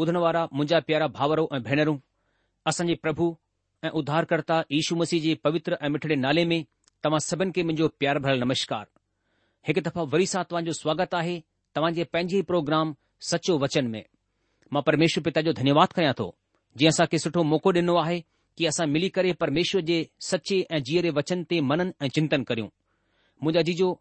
ॿुधण वारा मुंहिंजा प्यारा भाउरो ऐं भेनरूं असां जे प्रभु ऐं उधारकर्ता यू मसीह जे पवित्र ऐं मिठड़े नाले में तव्हां सभिनि खे मुंहिंजो प्यार भरियलु नमस्कार हिकु दफ़ो वरी सां तव्हां स्वागत आहे तव्हां जे पंहिंजे प्रोग्राम सचो वचन में मां परमेश्वर पिता जो धन्यवाद कयां थो जीअं असांखे सुठो मौको ॾिनो आहे की असां मिली करे परमेश्वर जे सचे ऐं जीअरे वचन ते मनन ऐं चिंतन करियूं मुंहिंजा जीजो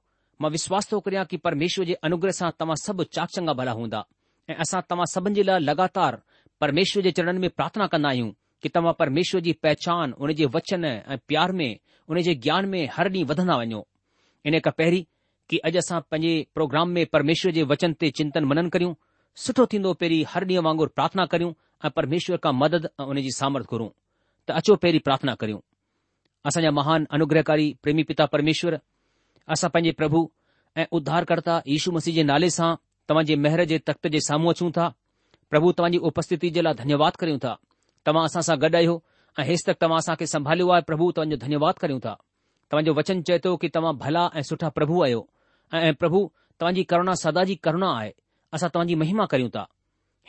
मां विश्वास थो करियां कि परमेश्वर जे अनुग्रह सां तव्हां सभु चाक चंगा भला हूंदा ऐं असां तव्हां सभिनि जे लाइ लॻातार परमेश्वर जे चरणनि में प्रार्थना कंदा आहियूं कि तव्हां परमेश्वर जी पहचान उन जे वचन ऐं प्यार में उन जे ज्ञान में हर ॾींहुं वधन्दा वञो इन खां पहिरीं कि अॼु असां पंहिंजे प्रोग्राम में परमेश्वर जे वचन ते चिंतनि मनन करियूं सुठो थींदो पहिरीं हर ॾींहुं वांगुर प्रार्थना करियूं ऐं परमेश्वर खां मदद ऐं उनजी सामर्थ घुरूं त अचो पहिरीं प्रार्थना करियूं असांजा महान अनुग्रहकारी प्रेमी पिता परमेश्वर असां पांजे प्रभु ऐं उद्धारकर्ता यू मसीहद जे नाले सां तव्हांजे मेहर जे तख़्त जे साम्हूं अचूं था प्रभु तव्हांजी उपस्थिती जे लाइ धन्यवाद करियूं था तव्हां असां सां गॾु आहियो ऐं हेसि तक तव्हां असांखे संभालियो आहे प्रभु तव्हांजो धन्यवाद करियूं था तव्हांजो वचन चए थो कि तव्हां भला ऐं सुठा प्रभु आहियो ऐं प्रभु तव्हांजी करुणा सदा जी करुणा आहे असां तव्हांजी महिमा करियूं था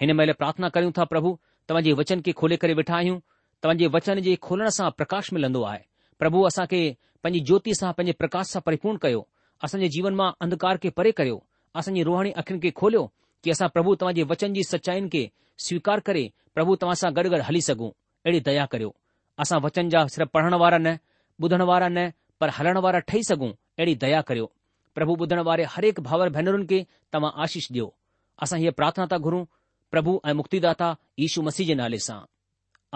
हिन महिल प्रार्थना करियूं था प्रभु तव्हांजे वचन खे खोले करे वेठा आहियूं तव्हांजे वचन जे खोलण सां प्रकाश मिलंदो आहे प्रभु असां खे ज्योति सां पैंजे प्रकाश सां परीपुर्ण करियो असां जीवन मां अंधकार के परे करियो असांजी रूहणी अखियुनि खे खोलियो कि असां प्रभु तव्हां जे वचन जी सचायुनि खे स्वीकार करे प्रभु तव्हां सां गॾु गॾु हली सघूं अहिड़ी दया करियो असां वचन जा सिर्फ़ु पढ़ण वारा न ॿुधण वारा न पर हलण वारा ठही सघूं अहिड़ी दया करियो प्रभु ॿुधण वारे हर एक भावर भेनरुनि खे तव्हां आशीष ॾियो असां हीअ प्रार्थना था घुरूं प्रभु ऐं मुक्तिदाता यीशू मसीह जे नाले सां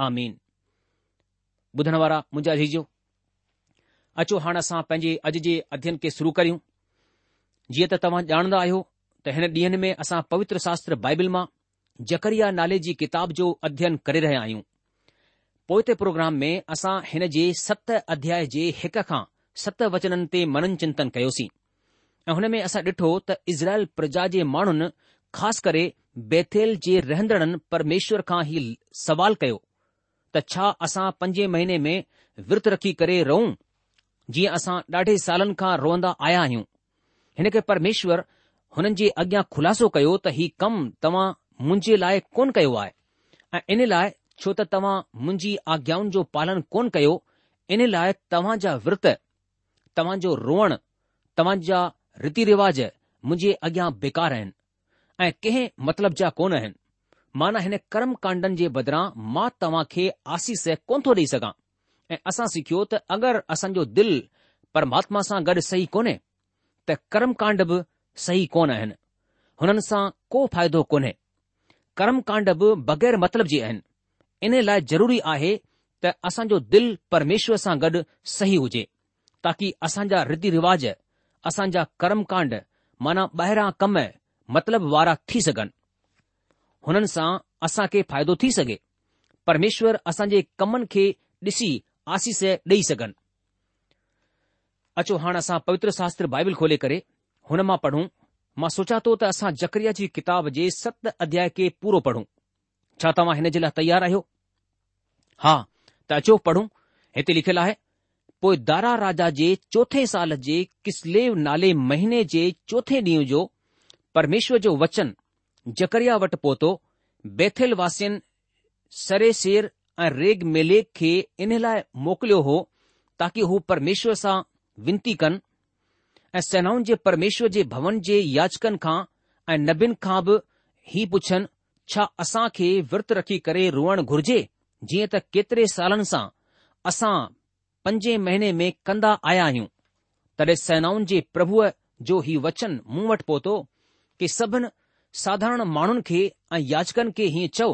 आमीन ॿुधण वारा मुंहिंजा जी अचो हाणे असां पंहिंजे अॼु जे अध्यन खे शुरू करियूं जीअं त तव्हां ॼाणंदा आहियो त हिन ॾींहनि में असां पवित्र शास्त्र बाइबिल मां जकरिया नाले जी किताब जो अध्ययन करे रहिया आहियूं पोइ ते प्रोग्राम में असां हिन जे सत अध्याय जे हिक खां सत वचननि ते मनन चिंतन कयोसीं ऐं हुन में असां ॾिठो त इज़राइल प्रजा जे माण्हुनि ख़ासि करे बेथेल जे रहंदड़नि परमेश्वर खां ई सवाल कयो त छा असां पंजे महीने में विर्त रखी करे रहूं जीअं असां ॾाढे सालनि खां रोअंदा आया आहियूं हिन खे परमेश्वर हुननि जे अॻियां ख़ुलासो कयो त ही कमु तव्हां मुंहिंजे लाइ कोन कयो आहे ऐं इन लाइ छो त तव्हां मुंहिंजी आज्ञाउनि जो पालन कोन कयो इन लाइ तव्हां जा विर्त तव्हां जो रोअण तव्हां जा रीति रिवाज मुंहिंजे अॻियां बेकार आहिनि ऐं कंहिं मतिलब जा कोन आहिनि माना हिन कर्म कांडनि जे बदिरां मां तव्हां खे आसीस कोन थो ॾेई सघां ऐं असां सिखियो त अगरि असांजो दिलि परमात्मा सां गॾु सही कोन्हे त कर्मकांड बि सही कोन आहिनि हुननि सां को फ़ाइदो कोन्हे कर्मकांड बि बगै़र मतिलब जी आहिनि इन लाइ ज़रूरी आहे त असांजो दिलि परमेश्वर सां गॾु सही हुजे ताकी असांजा रीति रिवाज असांजा कर्म कांड माना ॿाहिरां कम मतिलब वारा थी सघनि हुननि सां असां खे फ़ाइदो थी सघे परमेश्वर असांजे कमनि खे ॾिसी आसीस ॾेई सघनि अचो हाणे असां पवित्र शास्त्र बाइबिल खोले करे हुन मां पढ़ूं मां सोचा थो त असां जकरिया जी किताब जे सत अध्याय खे पूरो पढ़ूं छा तव्हां हिन जे लाइ तयार आहियो हा त अचो पढ़ूं हिते लिखियलु आहे पोइ दारा राजा जे चोथे साल जे किसलेव नाले महीने जे चोथें ॾींहुं जो परमेश्वर जो वचन जकरिया वटि पहुतो बैथिल वासियुनि सरे ऐं रेग मेलेग खे इन लाइ मोकिलियो हो ताकी हू परमेश्वर सां विनती कनि ऐं सेनाउनि जे परमेश्वर जे भवन जे याचकनि खां ऐं नबीन खां बि ही पुछनि छा असां खे विर्त रखी करे रोअण घुर्जे जीअं त केतिरे सालनि सां असां पंजे महीने में कंदा आया आहियूं तॾहिं सेनाउनि जे प्रभुअ जो हीउ वचन मूं वटि पहुतो कि सभिनि साधारण माण्हुनि खे ऐं याचकनि खे हीअं चओ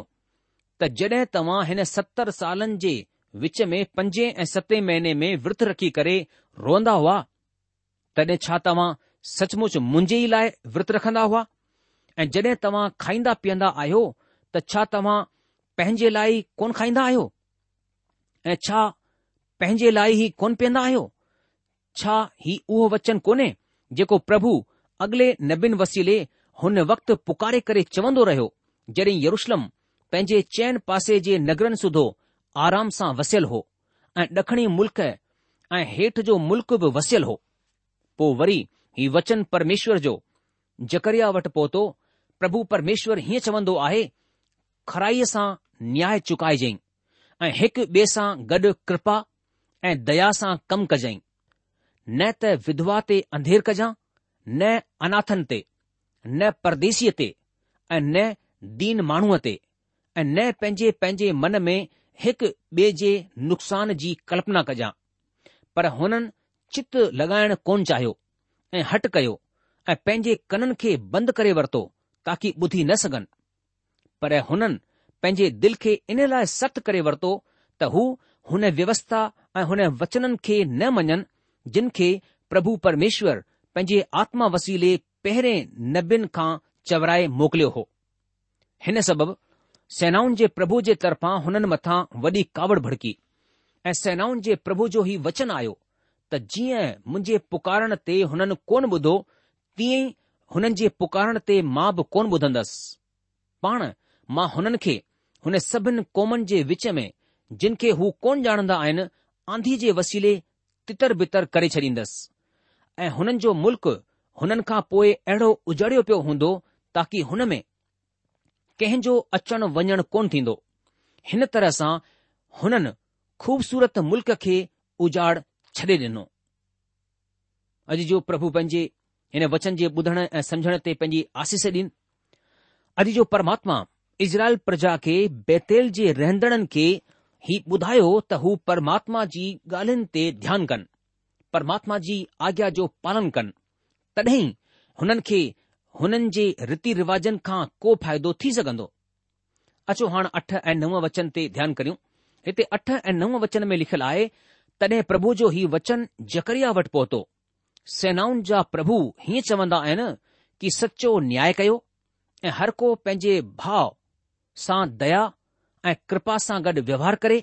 त जॾहिं तव्हां हिन सतरि सालनि जे विच में पंजे ऐं सते महीने में विर्त रखी करे रोअंदा हुआ तॾहिं छा तव्हां सचमुच मुंजे ई विर्त रखंदा हुआ ऐं जॾहिं तव्हां खाईंदा पीअंदा आहियो त छा तव्हां पंहिंजे लाइ कोन खाईंदा आहियो ऐं छा पंहिंजे लाइ ई कोन पीअंदा आहियो छा ही उहो वचन कोन्हे जेको प्रभु अॻिले नबिन वसीले हुन वक़्तु पुकारे करे चवंदो रहियो जॾहिं यरुशलम पंहिंजे चैन पासे जे नगरनि सुधो आराम सां वसियलु हो ऐं डखिणी मुल्क़ ऐं हेठि जो मुल्क़ बि वसियलु हो पोइ वरी ही वचन परमेश्वर जो जकरिया वटि पहुतो प्रभु परमेश्वर हीअं चवंदो आहे खराईअ सां न्याय चुकाइजांइ ऐं हिकु ॿिए सां गॾु कृपा ऐं दया सां कमु कजांइ न त विधवा ते अंधेर कजां न अनाथनि ते न परदेसीअ ते ऐं न दीन माण्हूअ ते ऐं न पंहिंजे पंहिंजे मन में हिकु ॿिए जे नुक़सान जी कल्पना कजां पर हुननि चित लॻाइण कोन चाहियो ऐं हट कयो ऐं पंहिंजे कननि खे बंदि करे वरितो ताकी ॿुधी न सघनि पर हुननि पंहिंजे दिल खे इन लाइ सख़्त करे वरितो त हू हुन व्यवस्था ऐं हुन वचननि खे न मञनि जिन खे प्रभु परमेश्वर पंहिंजे आत्मा वसीले पहिरें नबियुनि खां चवराए मोकिलियो हो हिन सबबि सेनाउनि जे प्रभु जे तरफां हुननि मथां वॾी कावड़ भड़की ऐं सेनाउनि जे प्रभु जो ई वचन आयो त जीअं मुंहिंजे पुकारण ते हुननि कोन ॿुधो तीअं ई हुननि जे पुकारण ते मां बि कोन ॿुधंदसि पाण मां हुननि खे हुन सभिनि क़ौमनि जे विच में जिन खे हू कोन ॼाणंदा आहिनि आंधी जे वसीले तितर बितर करे छॾींदसि ऐं हुननि जो मुल्क़ हुननि खां पोइ अहिड़ो उजड़ियो पियो हूंदो ताकी हुन में कंहिंजो अचण वञण कोन थींदो हिन तरह सां हुननि खूबसूरत मुल्क़ खे उजाड़ छॾे ॾिनो अॼु जो प्रभु पंहिंजे हिन वचन जे ॿुधण ऐं समुझण ते पंहिंजी आसीस ॾिन अॼु जो परमात्मा इज़राइल प्रजा खे बैतेल जे रहंदड़नि खे ही ॿुधायो त हू परमात्मा जी ॻाल्हियुनि ते ध्यानु कनि परमात्मा जी आज्ञा जो पालन कनि तॾहिं हुननि खे हुननि जे रीति रिवाजनि खां को फ़ाइदो थी सघंदो अचो हाणे अठ ऐं नव वचन ते ध्यानु करियूं हिते अठ ऐं नव वचन में लिखियलु आहे तॾहिं प्रभु जो ही वचन जकरिया वटि पहुतो सेनाउनि जा प्रभु हीअं चवन्दा आहिनि कि सचो न्याय कयो ऐं हर को पंहिंजे भाउ सां दया ऐं कृपा सां गॾु व्यवहार करे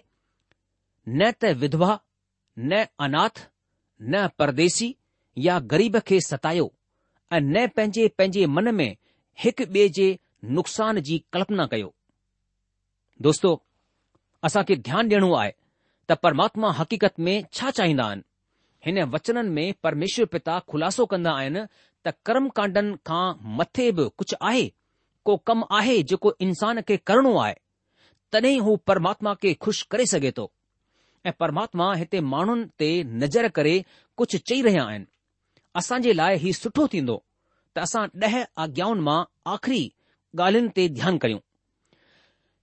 न त विधवा न अनाथ न परदेसी या ग़रीब खे सतायो અને પંજે પંજે મન મે હક બેજે નુકસાન જી કલ્પના કયો દોસ્તો અસા કે ધ્યાન દેણો આય ત પરમાત્મા હકીકત મે છા ચાઈદાન હેને વચનન મે પરમેશ્વર પિતા ખુલાસો કંદા આયન ત કર્મ કાંડન કા મથે બ કુછ આય કો કમ આહે જો કો ઇન્સાન કે કરણો આય તને હો પરમાત્મા કે ખુશ કરી સગે તો એ પરમાત્મા હતે માણન તે નજર કરે કુછ ચી રહે આયન असां जे लाइ हीउ सुठो थींदो त असां ॾह आज्ञाउनि मां आख़िरी ॻाल्हियुनि ते ध्यानु करियूं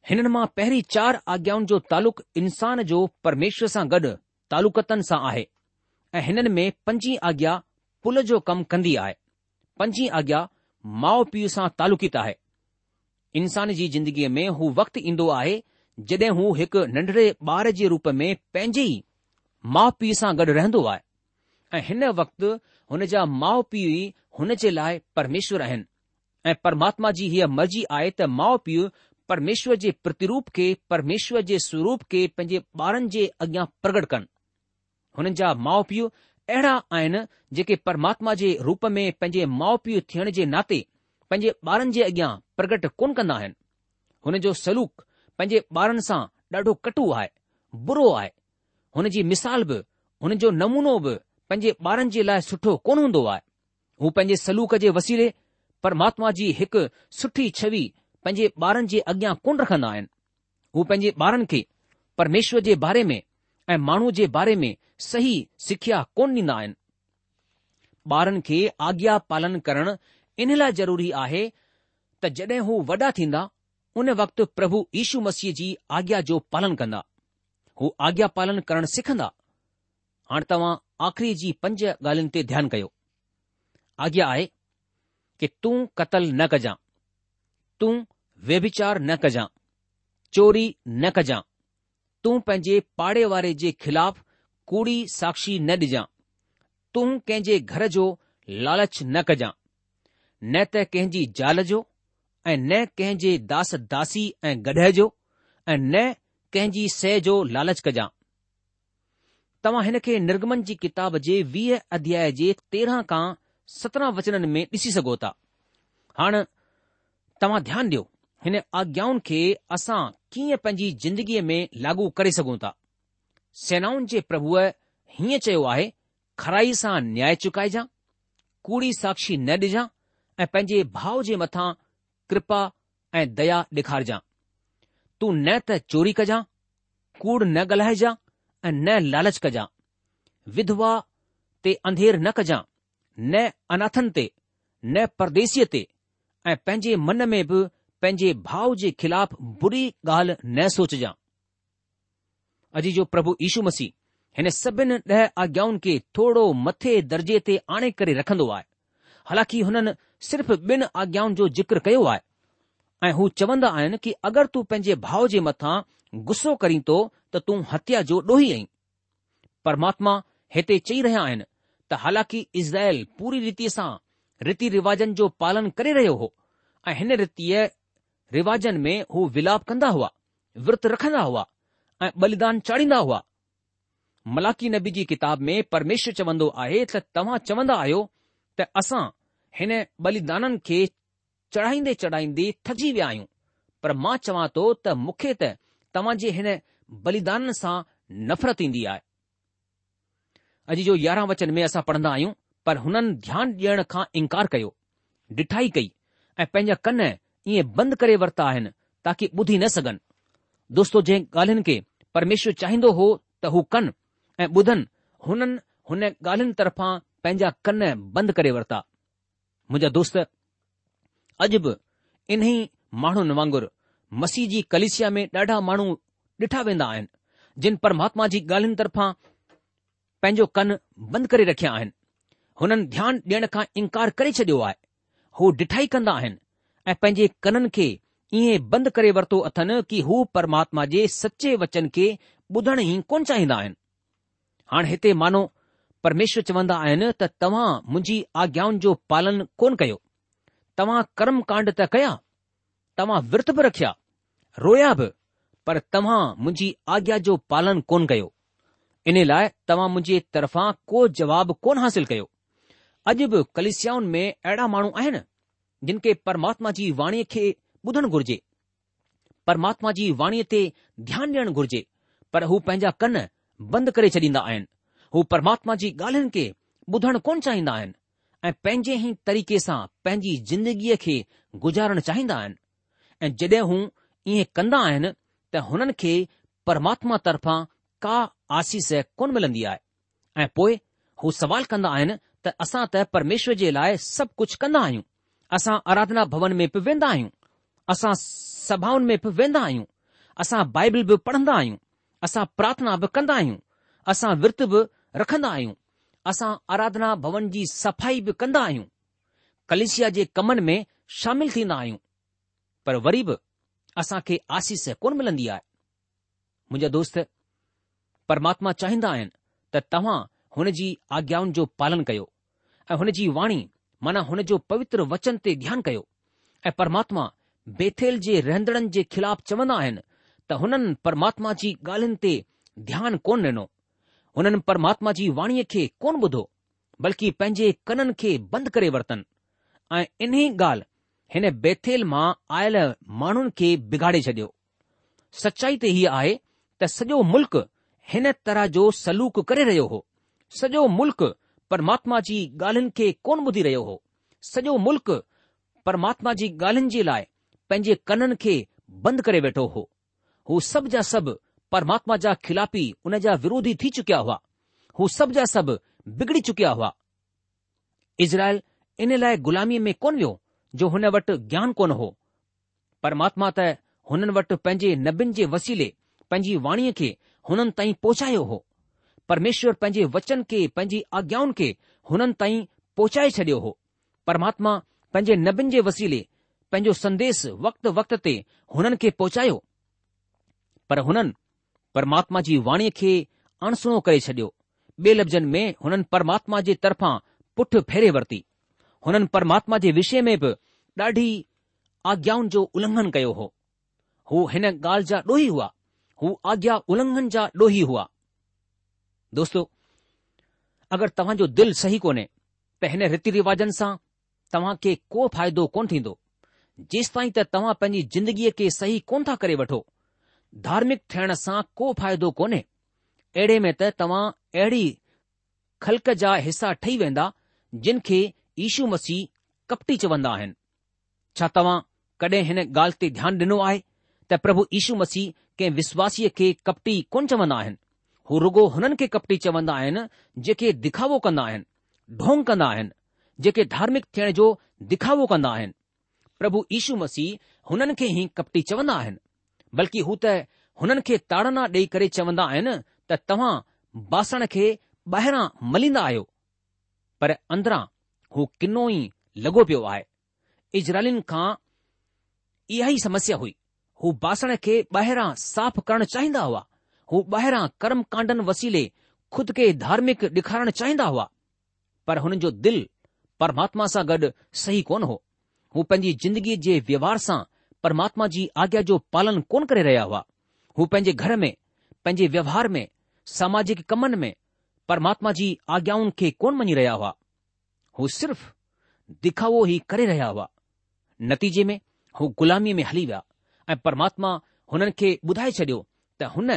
हिननि मां पहिरीं चार आज्ञाउनि जो तालुक इंसान जो परमेश्वर सां गॾु तालुकतनि सां आहे ऐं हिननि में पंजी आज्ञा पुल जो कमु कंदी आहे पंजी आज्ञा माउ पीउ सां तालुकित आहे इंसान जी जिंदगीअ में हू वक्तु ईंदो आहे जॾहिं हू हिकु नंढड़े ॿार जे रूप में पंहिंजे ई माउ पीउ सां गॾु रहंदो आहे ऐं हिन वक़्तु हुन जा माउ पीउ ई हुन जे लाइ परमेश्वर आहिनि ऐं परमात्मा जी हीअ मर्ज़ी आहे त माउ पीउ परमेश्वर जे प्रतिरूप खे परमेश्वर जे स्वरूप खे पंहिंजे ॿारनि जे अॻियां प्रगट कनि हुननि जा माउ पीउ अहिड़ा आहिनि जेके परमात्मा जे रूप में पंहिंजे माउ पीउ थियण जे नाते पंहिंजे ॿारनि जे अॻियां प्रगट कोन कंदा आहिनि हुन जो सलूक पंहिंजे ॿारनि सां ॾाढो कटु आहे बुरो आहे हुन जी मिसाल बि हुन जो नमूनो बि पंहिंजे ॿारनि जे लाइ सुठो कोन हूंदो आहे हू पंहिंजे सलूक जे वसीले परमात्मा जी हिकु सुठी छवि पंहिंजे ॿारनि जे अॻियां कोन रखंदा आहिनि हू पंहिंजे ॿारनि खे परमेश्वर जे बारे में ऐं माण्हू जे बारे में सही सिखिया कोन ॾींदा आहिनि ॿारनि खे आज्ञा पालन करणु इन लाइ ज़रूरी आहे त जॾहिं हू वॾा थींदा उन वक़्तु प्रभु यीशू मसीह जी आज्ञा जो पालन कंदा हू आज्ञा पालन करणु सिखंदा हाणे तव्हां आख़िरी जी पंज ॻाल्हियुनि ते ध्यानु कयो आज्ञा आहे कि तूं कतल न कजां त वेविचार न कजां चोरी न कजां तूं पंहिंजे पाड़े वारे जे ख़िलाफ़ कूड़ी साक्षी न ॾिजां तूं कहिंजे घर जो लालच न कजां न त कहिंजी ज़ाल जो ऐं न कहिंजे दास दासी ऐं गढह जो ऐं न कहिंजी सह जो लालच तव्हां हिन खे निर्गमन जी किताब जे वीह अध्याय जे तेरहं खां सत्रहं वचननि में ॾिसी सघो था हाणे तव्हां ध्यानु ॾियो हिन आज्ञाउनि खे असां कीअं पंहिंजी जिंदगीअ में लागू करे सघूं था सेनाउनि जे प्रभुअ हीअं चयो आहे खराई सां न्याय चुकाइजां कूड़ी साक्षी न ॾिजां ऐं पंहिंजे भाउ जे मथां कृपा ऐं दया ॾेखारिजां तूं न त चोरी कजां कूड़ न ॻाल्हाइजां न लालच कजांइ विधवा ते अंधेर न कजांइ न अनाथनि ते न परदेसीअ ते ऐं पंहिंजे मन में बि पंहिंजे भाउ जे ख़िलाफ़ बुरी गाल्हि न सोच अॼु जो प्रभु ईशू मसीह हिन सभिनि ॾह आज्ञाउनि खे थोरो मथे दर्जे ते आणे करे रखंदो आहे हालांकी हुननि सिर्फ़ ॿिनि आज्ञाउनि जो जिक्र कयो आहे ऐं हू चवंदा आहिनि की अगरि तूं पंहिंजे भाउ जे मथां गुस्सो करी थो त तूं हत्या जो ॾोही आई परमात्मा हिते चई रहिया आहिनि त हालांकि इज़राइल पूरी रीति सां रीति रिवाजनि जो पालन करे रहियो हो ऐं हिन रीतीअ रिवाजनि में हू विलाप कंदा हुआ विर्त रखंदा हुआ ऐं बलिदान चाढ़ींदा हुआ मलाकी नबी जी किताब में परमेश्वर चवंदो आहे त तव्हां चवंदा आहियो त असां हिन बलिदाननि खे चढ़ाईंदे चढ़ाईंदे थिया विया आहियूं पर मां चवां थो त मूंखे त तव्हां जे हिन बलिदान सां नफ़रत ईंदी आहे अॼु जो यारहं वचन में असां पढ़ंदा आहियूं पर हुननि ध्यानु ॾियण खां इनकार कयो डिठाई कई ऐं पंहिंजा कन ईअं बंदि करे वरिता आहिनि ताकी ॿुधी न सघनि दोस्तो जंहिं ॻाल्हियुनि खे परमेश्वर चाहींदो हो त हू कनि ऐं ॿुधनि हुननि हुन ॻाल्हियुनि तरफां पंहिंजा कन बंदि करे वरिता मुंहिंजा दोस्त अॼु बि इन्ही माण्हुनि वांगुरु मसीह जी कलिसिया में ॾाढा माण्हू ॾिठा वेंदा आहिनि जिन परमात्मा जी ॻाल्हियुनि तरफ़ां पंहिंजो कन बंदि करे रखिया आहिनि हुननि ध्यानु ॾियण खां इनकार करे छॾियो आहे हू ॾिठाई कंदा आहिनि ऐं पंहिंजे कननि खे ईअं बंदि करे वरितो अथनि कि हू परमात्मा जे सचे वचन खे ॿुधण ई कोन चाहींदा आहिनि हाणे हिते मानो परमेश्वर चवंदा आहिनि त तव्हां मुंहिंजी आज्ञाउनि जो पालन कोन कयो तव्हां कर्म कांड त कया तव्हां विर्त बि रखिया रोया बि पर तव्हां मुंहिंजी आज्ञा जो पालन कोन कयो इन लाइ तव्हां मुंहिंजे तरफ़ां को जवाबु कोन हासिल कयो अॼु बि कलिस्याउनि में अहिड़ा माण्हू आहिनि जिन खे परमात्मा जी वाणीअ खे ॿुधणु घुर्जे परमात्मा जी वाणीअ ते ध्यानु ॾियणु घुर्जे पर हू पंहिंजा कन बंदि करे छॾींदा आहिनि हू परमात्मा जी ॻाल्हियुनि खे ॿुधणु कोन चाहींदा आहिनि ऐं पंहिंजे ई तरीक़े सां पंहिंजी ज़िंदगीअ खे गुज़ारणु चाहींदा आहिनि ऐं जॾहिं हू इएं कंदा आहिनि त हुननि खे परमात्मा तरफां का आसीस कोन मिलंदी आहे ऐं पोए हू सवाल कंदा आहिनि त असां त परमेश्वर जे लाइ सभु कुझु कंदा आहियूं असां अराधना भवन में बि वेंदा आहियूं असां सभाउनि में बि वेंदा आहियूं असां बाइबिल बि पढ़ंदा आहियूं असां प्रार्थना बि कंदा आहियूं असां विर्त बि रखंदा आहियूं असां अराधना भवन जी सफ़ाई बि कंदा आहियूं कलेशिया जे कमनि में शामिलु थींदा आहियूं पर वरी बि असां खे आसीस कोन मिलंदी आहे मुंहिंजा दोस्त परमात्मा चाहींदा आहिनि त तव्हां हुन जी आज्ञाउनि जो पालन कयो ऐं हुन जी वाणी माना हुन जो पवित्र वचन ते ध्यानु कयो ऐं परमात्मा बेथेल जे रहंदड़नि जे ख़िलाफ़ु चवंदा आहिनि त हुननि परमात्मा जी ॻाल्हियुनि ते ध्यानु कोन ॾिनो हुननि परमात्मा जी वाणीअ खे कोन ॿुधो बल्कि पंहिंजे कननि खे बंदि करे वरितनि ऐं इन ॻाल्हि हिन बेथेल मां आयल माण्हुनि खे बिगाड़े छडि॒यो सचाई त हीअ आहे त सॼो मुल्क़ हिन तरह जो सलूक करे रहियो हो सॼो मुल्क़ परमात्मा जी ॻाल्हियुनि खे कोन ॿुधी रहियो हो सॼो मुल्क परमात्मा जी ॻाल्हियुनि जे लाइ पंहिंजे कननि खे बंदि करे वेठो हो हू सभु जा सभु परमात्मा जा खिलापी उन जा विरोधी थी चुकिया हुआ हू सभु जा सभु बिगड़ी चुकिया हुआ इज़राइल इन लाइ गुलामीअ में कोन वियो जो हुन वटि ज्ञान कोन हो परमात्मा त हुननि वटि पंहिंजे नबियुनि जे वसीले पंहिंजी वाणीअ खे हुननि ताईं पहुचायो हो परमेश्वर पंहिंजे वचन खे पंहिंजी आज्ञाउनि खे हुननि ताईं पहुचाए छॾियो हो परमात्मा पंहिंजे नबियुनि जे वसीले पंहिंजो संदेस वक़्त ते हुननि खे पहुचायो पर हुननि परमात्मा जी वाणीअ खे अणसुणो करे छॾियो ॿिए लफ़्ज़नि में हुननि परमात्मा जे तरफां पुठि फेरे वरिती हुननि परमात्मा जे विषय में बि ॾाढी आज्ञाउनि जो उल्लंघन कयो हो हू हिन ॻाल्हि जा ॾोही हुआ हू आज्ञा उल्लंघन जा ॾोही हुआ दोस्तो अगरि तव्हांजो दिल सही कोन्हे त हिन रीति रिवाजनि सां तव्हां खे को फ़ाइदो कोन थींदो ताईं त तव्हां पंहिंजी ज़िंदगीअ खे सही कोन था करे वठो धार्मिक थियण सां को फ़ाइदो कोन्हे अहिड़े में त तव्हां अहिड़ी खल्क जा हिसा ठही वेंदा जिन खे ईशू मसीह कपटी चवंदा आहिनि छा तव्हां कॾहिं हिन ॻाल्हि ते ध्यानु ॾिनो आहे त प्रभु यीशू मसीह कंहिं विश्वासीअ खे कपटी कोन चवंदा आहिनि हू रुगो हुननि खे कपटी चवंदा आहिनि जेके दिखावो कंदा आहिनि ढोंग कंदा आहिनि जेके धार्मिक थियण जो दिखावो कंदा आहिनि प्रभु यीशू मसीह हुननि खे ई कपटी चवंदा आहिनि बल्कि हू त हुननि खे ताड़ना ॾेई करे चवंदा आहिनि त तव्हां बासण खे ॿाहिरां मलींदा आहियो पर अंदरां हू किनो ई लॻो पियो आहे इजराइलिन खां इहा ई समस्या हुई हू बासण खे ॿाहिरां साफ़ करण चाहींदा हुआ हू ॿाहिरां कर्मकांडनि वसीले खुद खे धार्मिक ॾेखारणु चाहींदा हुआ पर हुननि जो दिल परमात्मा सां गॾु सही कोन हो हू पंहिंजी ज़िंदगी जे व्यवहार सां परमात्मा जी आज्ञा जो पालन कोन करे रहिया हुआ हू पंहिंजे घर में पंहिंजे व्यवहार में सामाजिक कमनि में परमात्मा जी आज्ञाउनि खे कोन मञी रहिया हुआ हू सिर्फ़ दिखावो ई करे रहिया हुआ नतीजे में हू ग़ु़ुलामीअ में हली विया ऐं परमात्मा हुननि खे ॿुधाए छॾियो त हुन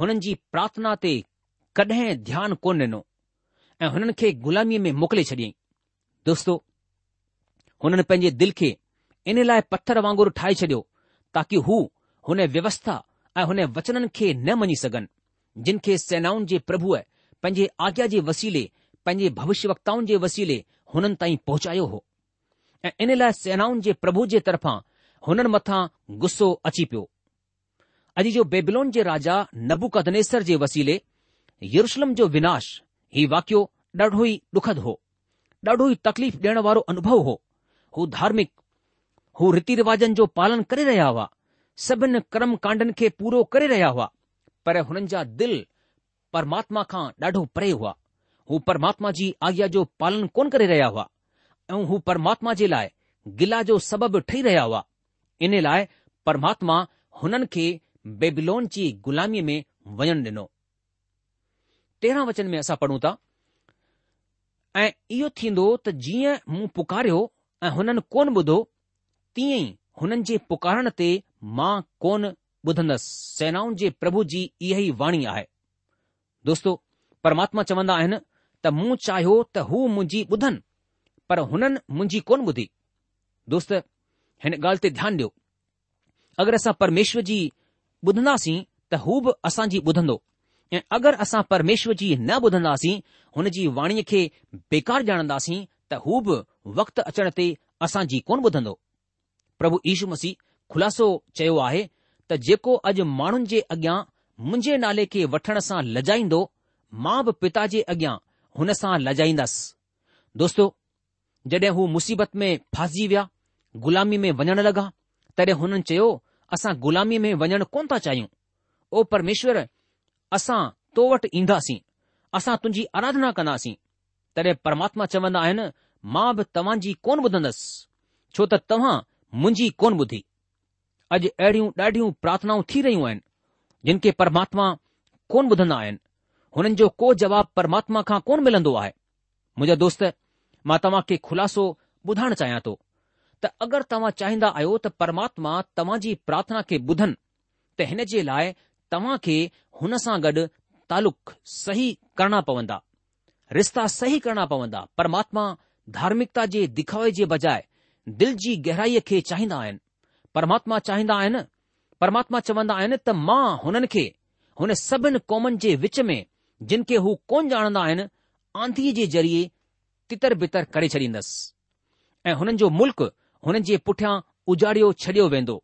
हुननि जी प्रार्थना ते कडहिं ध्यान कोन ॾिनो ऐ हुननि खे ग़ुलामीअ में मोकिले छॾियईं दोस्तो हुननि पंहिंजे दिल खे इन लाइ पथर वांगुर ठाहे छडि॒यो ताकी हू हुन व्यवस्था ऐं हुन वचननि खे न मञी सघन जिन खे सेनाउनि जे प्रभुअ पंहिंजे आज्ञा जे वसीले पंहिंजे भविष्यवक्ताउनि जे वसीले हुननि ताईं पहुचायो हो ऐं इन लाइ सेनाउनि जे प्रभु जे तरफ़ां हुननि मथां गुस्सो अची पियो अॼु जो बेबलोन जे राजा नबुकदनेसर जे वसीले यरुशलम जो विनाश ही वाकियो ॾाढो ई दुखद हो ॾाढो ई तकलीफ़ ॾियण वारो अनुभव हो हू धार्मिक हू रीति रिवाजनि जो पालन करे रहिया हुआ सभिनि कर्म कांडनि खे पूरो करे रहिया हुआ पर हुननि जा दिल परमात्मा खां ॾाढो परे हुआ हू परमात्मा जी आज्ञा जो पालन कोन करे रहिया हुआ ऐं हू परमात्मा जे लाइ गिला जो सबबु ठही रहिया हुआ इन लाइ परमात्मा हुननि खे बेबिलोन जी ग़ुलामीअ में वञणु ॾिनो तेरहं वचन में असां पढ़ूं था ऐं इहो थींदो त जीअं मूं पुकारियो ऐं हुननि कोन ॿुधो तीअं ई हुननि जे पुकारण ते मां कोन ॿुधंदसि सेनाउनि जे प्रभु जी इहा ई वाणी आहे दोस्तो परमात्मा चवंदा आहिनि त मूं चाहियो त हू मुंहिंजी ॿुधनि पर हुननि मुंहिंजी कोन ॿुधी दोस्त हिन ॻाल्हि ते ध्यानु ॾियो अगरि असां परमेश्वर जी ॿुधंदासीं त हू बि असांजी ॿुधंदो ऐं अगरि असां परमेश्वर जी न ॿुधंदासीं हुन जी वाणीअ खे बेकार ॼाणंदासीं त हू बि वक़्तु अचण ते असांजी कोन ॿुधंदो प्रभु यीशू मसीह खुलासो चयो आहे त जेको अॼु माण्हुनि जे अॻियां मुंहिंजे नाले खे वठण सां लजाईंदो मां बि पिता जे अॻियां हुन सां लजाईंदसि दोस्तो जॾहिं हू मुसीबत में फासिजी विया ग़ुलामी में वञण लॻा तॾहिं हुननि चयो असां ग़ुलामी में वञण कोन था चाहियूं ओ परमेश्वर असां तो वटि ईंदासीं असां तुंहिंजी आराधना कंदासीं तॾहिं परमात्मा चवन्दा आहिनि मां बि तव्हांजी कोन ॿुधंदसि छो त तव्हां मुंहिंजी कोन ॿुधी अॼु अहिड़ियूं ॾाढियूं प्रार्थनाऊं थी रहियूं आहिनि जिन खे परमात्मा कोन ॿुधंदा आहिनि हुननि जो को जवाब परमात्मा खां कोन मिलन्दो आहे मुंहिंजा दोस्त માતામા કે ખુલાસો બુધાણ ચાહ્યા તો ત અગર તવા ચાહિંદા આયો તો પરમાત્મા તવાજી પ્રાર્થના કે બુધન તહેને જે લાય તવા કે હનસા ગડ તાલુક સહી કરના પવંદા રિષ્ઠા સહી કરના પવંદા પરમાત્મા ધાર્મિકતા જે દિખાવે જે બજાય દિલજી ગહેરાયે કે ચાહિંદા આયન પરમાત્મા ચાહિંદા આયન પરમાત્મા ચવંદા આયન ત મા હનન કે હને સબન કોમન જે وچમે જિનકે હું કોણ જાણના આયન આંધી જે જરીયે तितर बितर करे छॾींदसि ऐं हुननि जो मुल्क़ हुननि जे पुठियां उजाड़ियो छडि॒यो वेंदो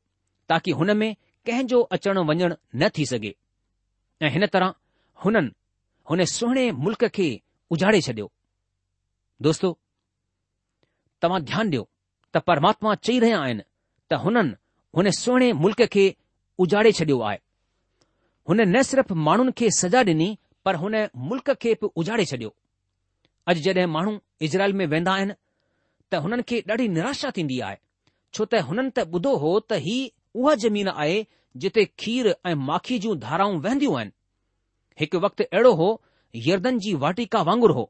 ताकी हुन में कंहिं अचणु वञणु न थी सघे ऐं हिन तरह हुननि हुन सुहिणे मुल्क़ खे उजाड़े छॾियो दोस्तो तव्हां ध्यानु ॾियो त परमात्मा चई रहिया आहिनि त हुननि हुन सुहिणे मुल्क़ खे उजाड़े छडि॒यो आहे हुन न सिर्फ़ माण्हुनि खे सज़ा डि॒नी पर हुन मुल्क़ खे बि उजाड़े छडि॒यो अॼु जॾहिं माण्हू इज़राइल में वेंदा आहिनि त हुननि खे ॾाढी निराशा थींदी आहे छो त हुननि त ॿुधो हो त ही उहा ज़मीन आहे जिते खीर ऐं माखी जूं धाराऊं वहंदियूं आहिनि हिकु वक़्तु अहिड़ो हो यर्दन जी वाटिका वांगुरु हो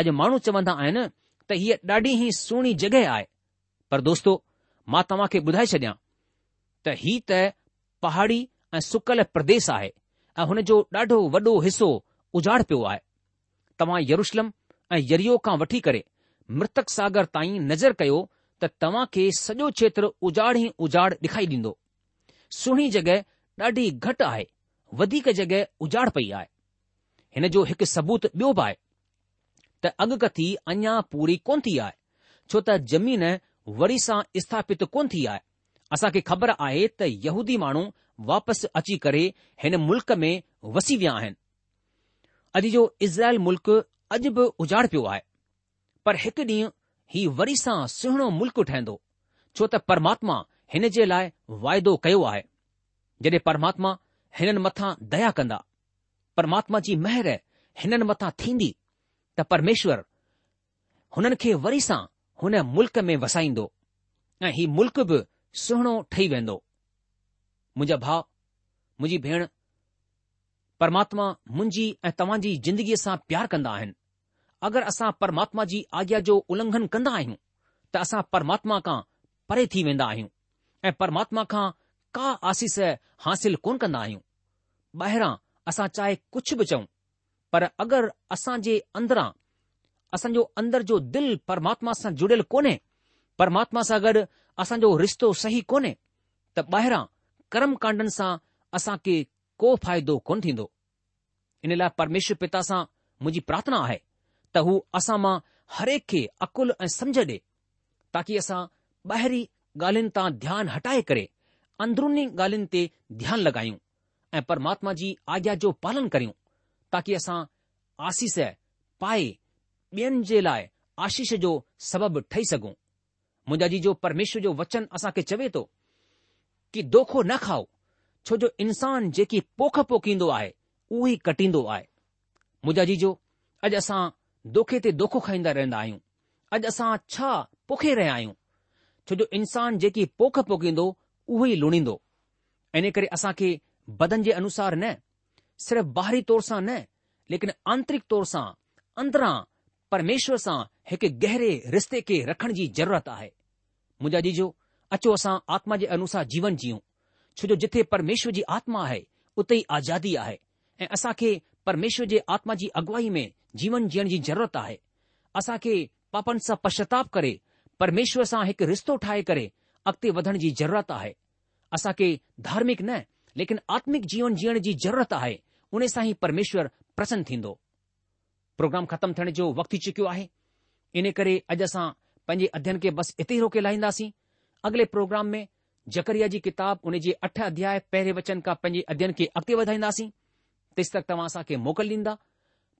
अॼु माण्हू चवंदा आहिनि त हीअ ॾाढी ई सुहिणी जॻहि आहे पर दोस्तो मां तव्हां खे ॿुधाए छॾियां त ही त पहाड़ी ऐं सुकल प्रदेश आहे ऐं हुन जो ॾाढो वॾो हिसो उजाड़ पियो आहे तव्हां यरुशलम ऐं यरियो खां वठी करे मृतक सागर ताईं नज़र कयो त तव्हां खे सॼो क्षेत्र उजाड़ ई उजाड़ ॾेखारी ॾींदो सुहिणी जॻहि ॾाढी घटि आहे वधीक जॻहि उजाड़ पई आहे हिन जो हिकु सबूत ॿियो बि आहे त अॻकथी अञा पूरी कोन थी आहे छो त ज़मीन वरी सां स्थापित कोन थी आहे असांखे ख़बर आहे त यहूदी माण्हू वापसि अची करे हिन मुल्क़ में वसी विया आहिनि अॼु जो इज़राइल मुल्क़ अॼु बि उजाड़ पियो आहे पर हिकु ॾींहुं हीउ वरी सां सुहिणो मुल्क़ ठहिंदो छो त परमात्मा हिन जे लाइ वाइदो कयो आहे जॾहिं परमात्मा हिननि मथां दया कंदा परमात्मा जी महिर हिननि मथां थींदी त परमेश्वर हुननि खे वरी सां हुन मुल्क़ में वसाईंदो ऐं हीउ मुल्क़ बि सुहिणो ठही वेंदो मुंहिंजा भाउ मुंहिंजी भेण परमात्मा मुंहिंजी ऐं तव्हां जी ज़िंदगीअ सां प्यार कंदा आहिनि अगरि असां परमात्मा जी आज्ञा जो उल्लंघन कंदा आहियूं त असां परमात्मा खां परे थी वेंदा आहियूं ऐं परमात्मा खां का आसीस हासिल कोन कंदा आहियूं ॿाहिरां असां चाहे कुझु बि चऊं पर अगरि असां जे अंदरां असांजो अंदर जो दिल परमात्मा सां जुड़ियल कोन्हे परमात्मा सां गॾु असांजो रिश्तो सही कोन्हे त ॿाहिरां कर्म कांडनि सां असांखे को फ़ाइदो कोन थींदो इन लाइ परमेश्वर पिता सां मुंहिंजी प्रार्थना आहे त हू असां मां हर खे अकुल ऐं समुझ ॾे ताकी असां ॿाहिरीं ॻाल्हियुनि तां ध्यानु हटाए करे अंदरुनी ॻाल्हियुनि ते ध्यानु लॻायूं ऐं परमात्मा जी आज्ञा जो पालन करियूं ताकी असां आसीस पाए ॿियनि जे लाइ आशीष जो सबबु ठही सघूं मुंहिंजा जी जो परमेश्वर जो वचन असांखे चवे थो कि दोखो न खाओ छो जो इंसान जेकी पोख पोखींदो आहे उहो ई कटींदो आहे मुंहिंजा जीजो अॼु असां दोखे ते दोखो खाईंदा रहंदा आहियूं अॼु असां छा पोखे रहिया आहियूं छो जो इंसान जेकी पोख पोखींदो उहो ई लुणींदो इन करे असां खे बदन जे अनुसार न सिर्फ़ु बाहिरी तौर सां न लेकिन आंतरिक तौर सां अंदरां परमेश्वर सां हिकु गहरे रिश्ते खे रखण जी ज़रूरत आहे मुंहिंजा जीजो अचो असां आत्मा जे अनुसार जीवन जीऊं छो जो जिथे परमेश्वर जी आत्मा आहे उते ई आज़ादी आहे ऐं असां खे परमेश्वर जे आत्मा जी अॻुवाई में जीवन जीअण जी ज़रूरत आहे असां खे पापनि सां पश्चाताप करे परमेश्वर सां हिकु रिश्तो ठाहे करे अॻिते वधण जी ज़रूरत आहे असांखे धार्मिक न लेकिन आत्मिक जीवन जीअण जी ज़रूरत आहे उन सां ई परमेश्वर प्रसन्न थींदो प्रोग्राम ख़तमु थियण जो वक़्तु थी चुकियो आहे इन करे अॼु असां पंहिंजे अध्ययन खे बसि इते ई रोके लाहींदासीं अॻिले प्रोग्राम में जकरिया जी किताब हुन जे अठ अध्याय पहिरें वचन खां पंहिंजे अध्ययन खे अॻिते वधाईंदासीं तेसि तक तव्हां असांखे मोकल ॾींदा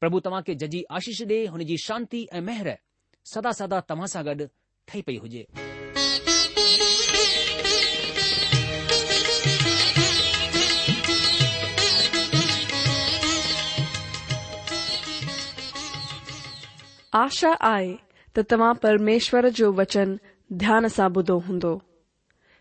प्रभु तव्हांखे जजी आशीष ॾे जी शांती ऐं मेहर सदा सदा तव्हां सां गॾु पई हुजे आशा आहे त तव्हां परमेश्वर जो वचन ध्यान सां ॿुधो हूंदो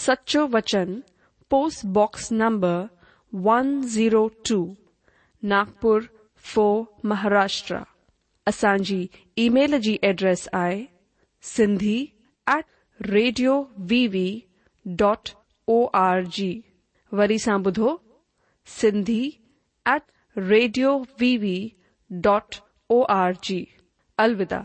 सच्चो वचन पोस्ट बॉक्स नंबर 102 नागपुर फो महाराष्ट्र असांजी ईमेल जी एड्रेस आहे Sindhi at radio V V dot O R G वरी सां ॿुधो Sindhi at radio V V dot O R G अलविदा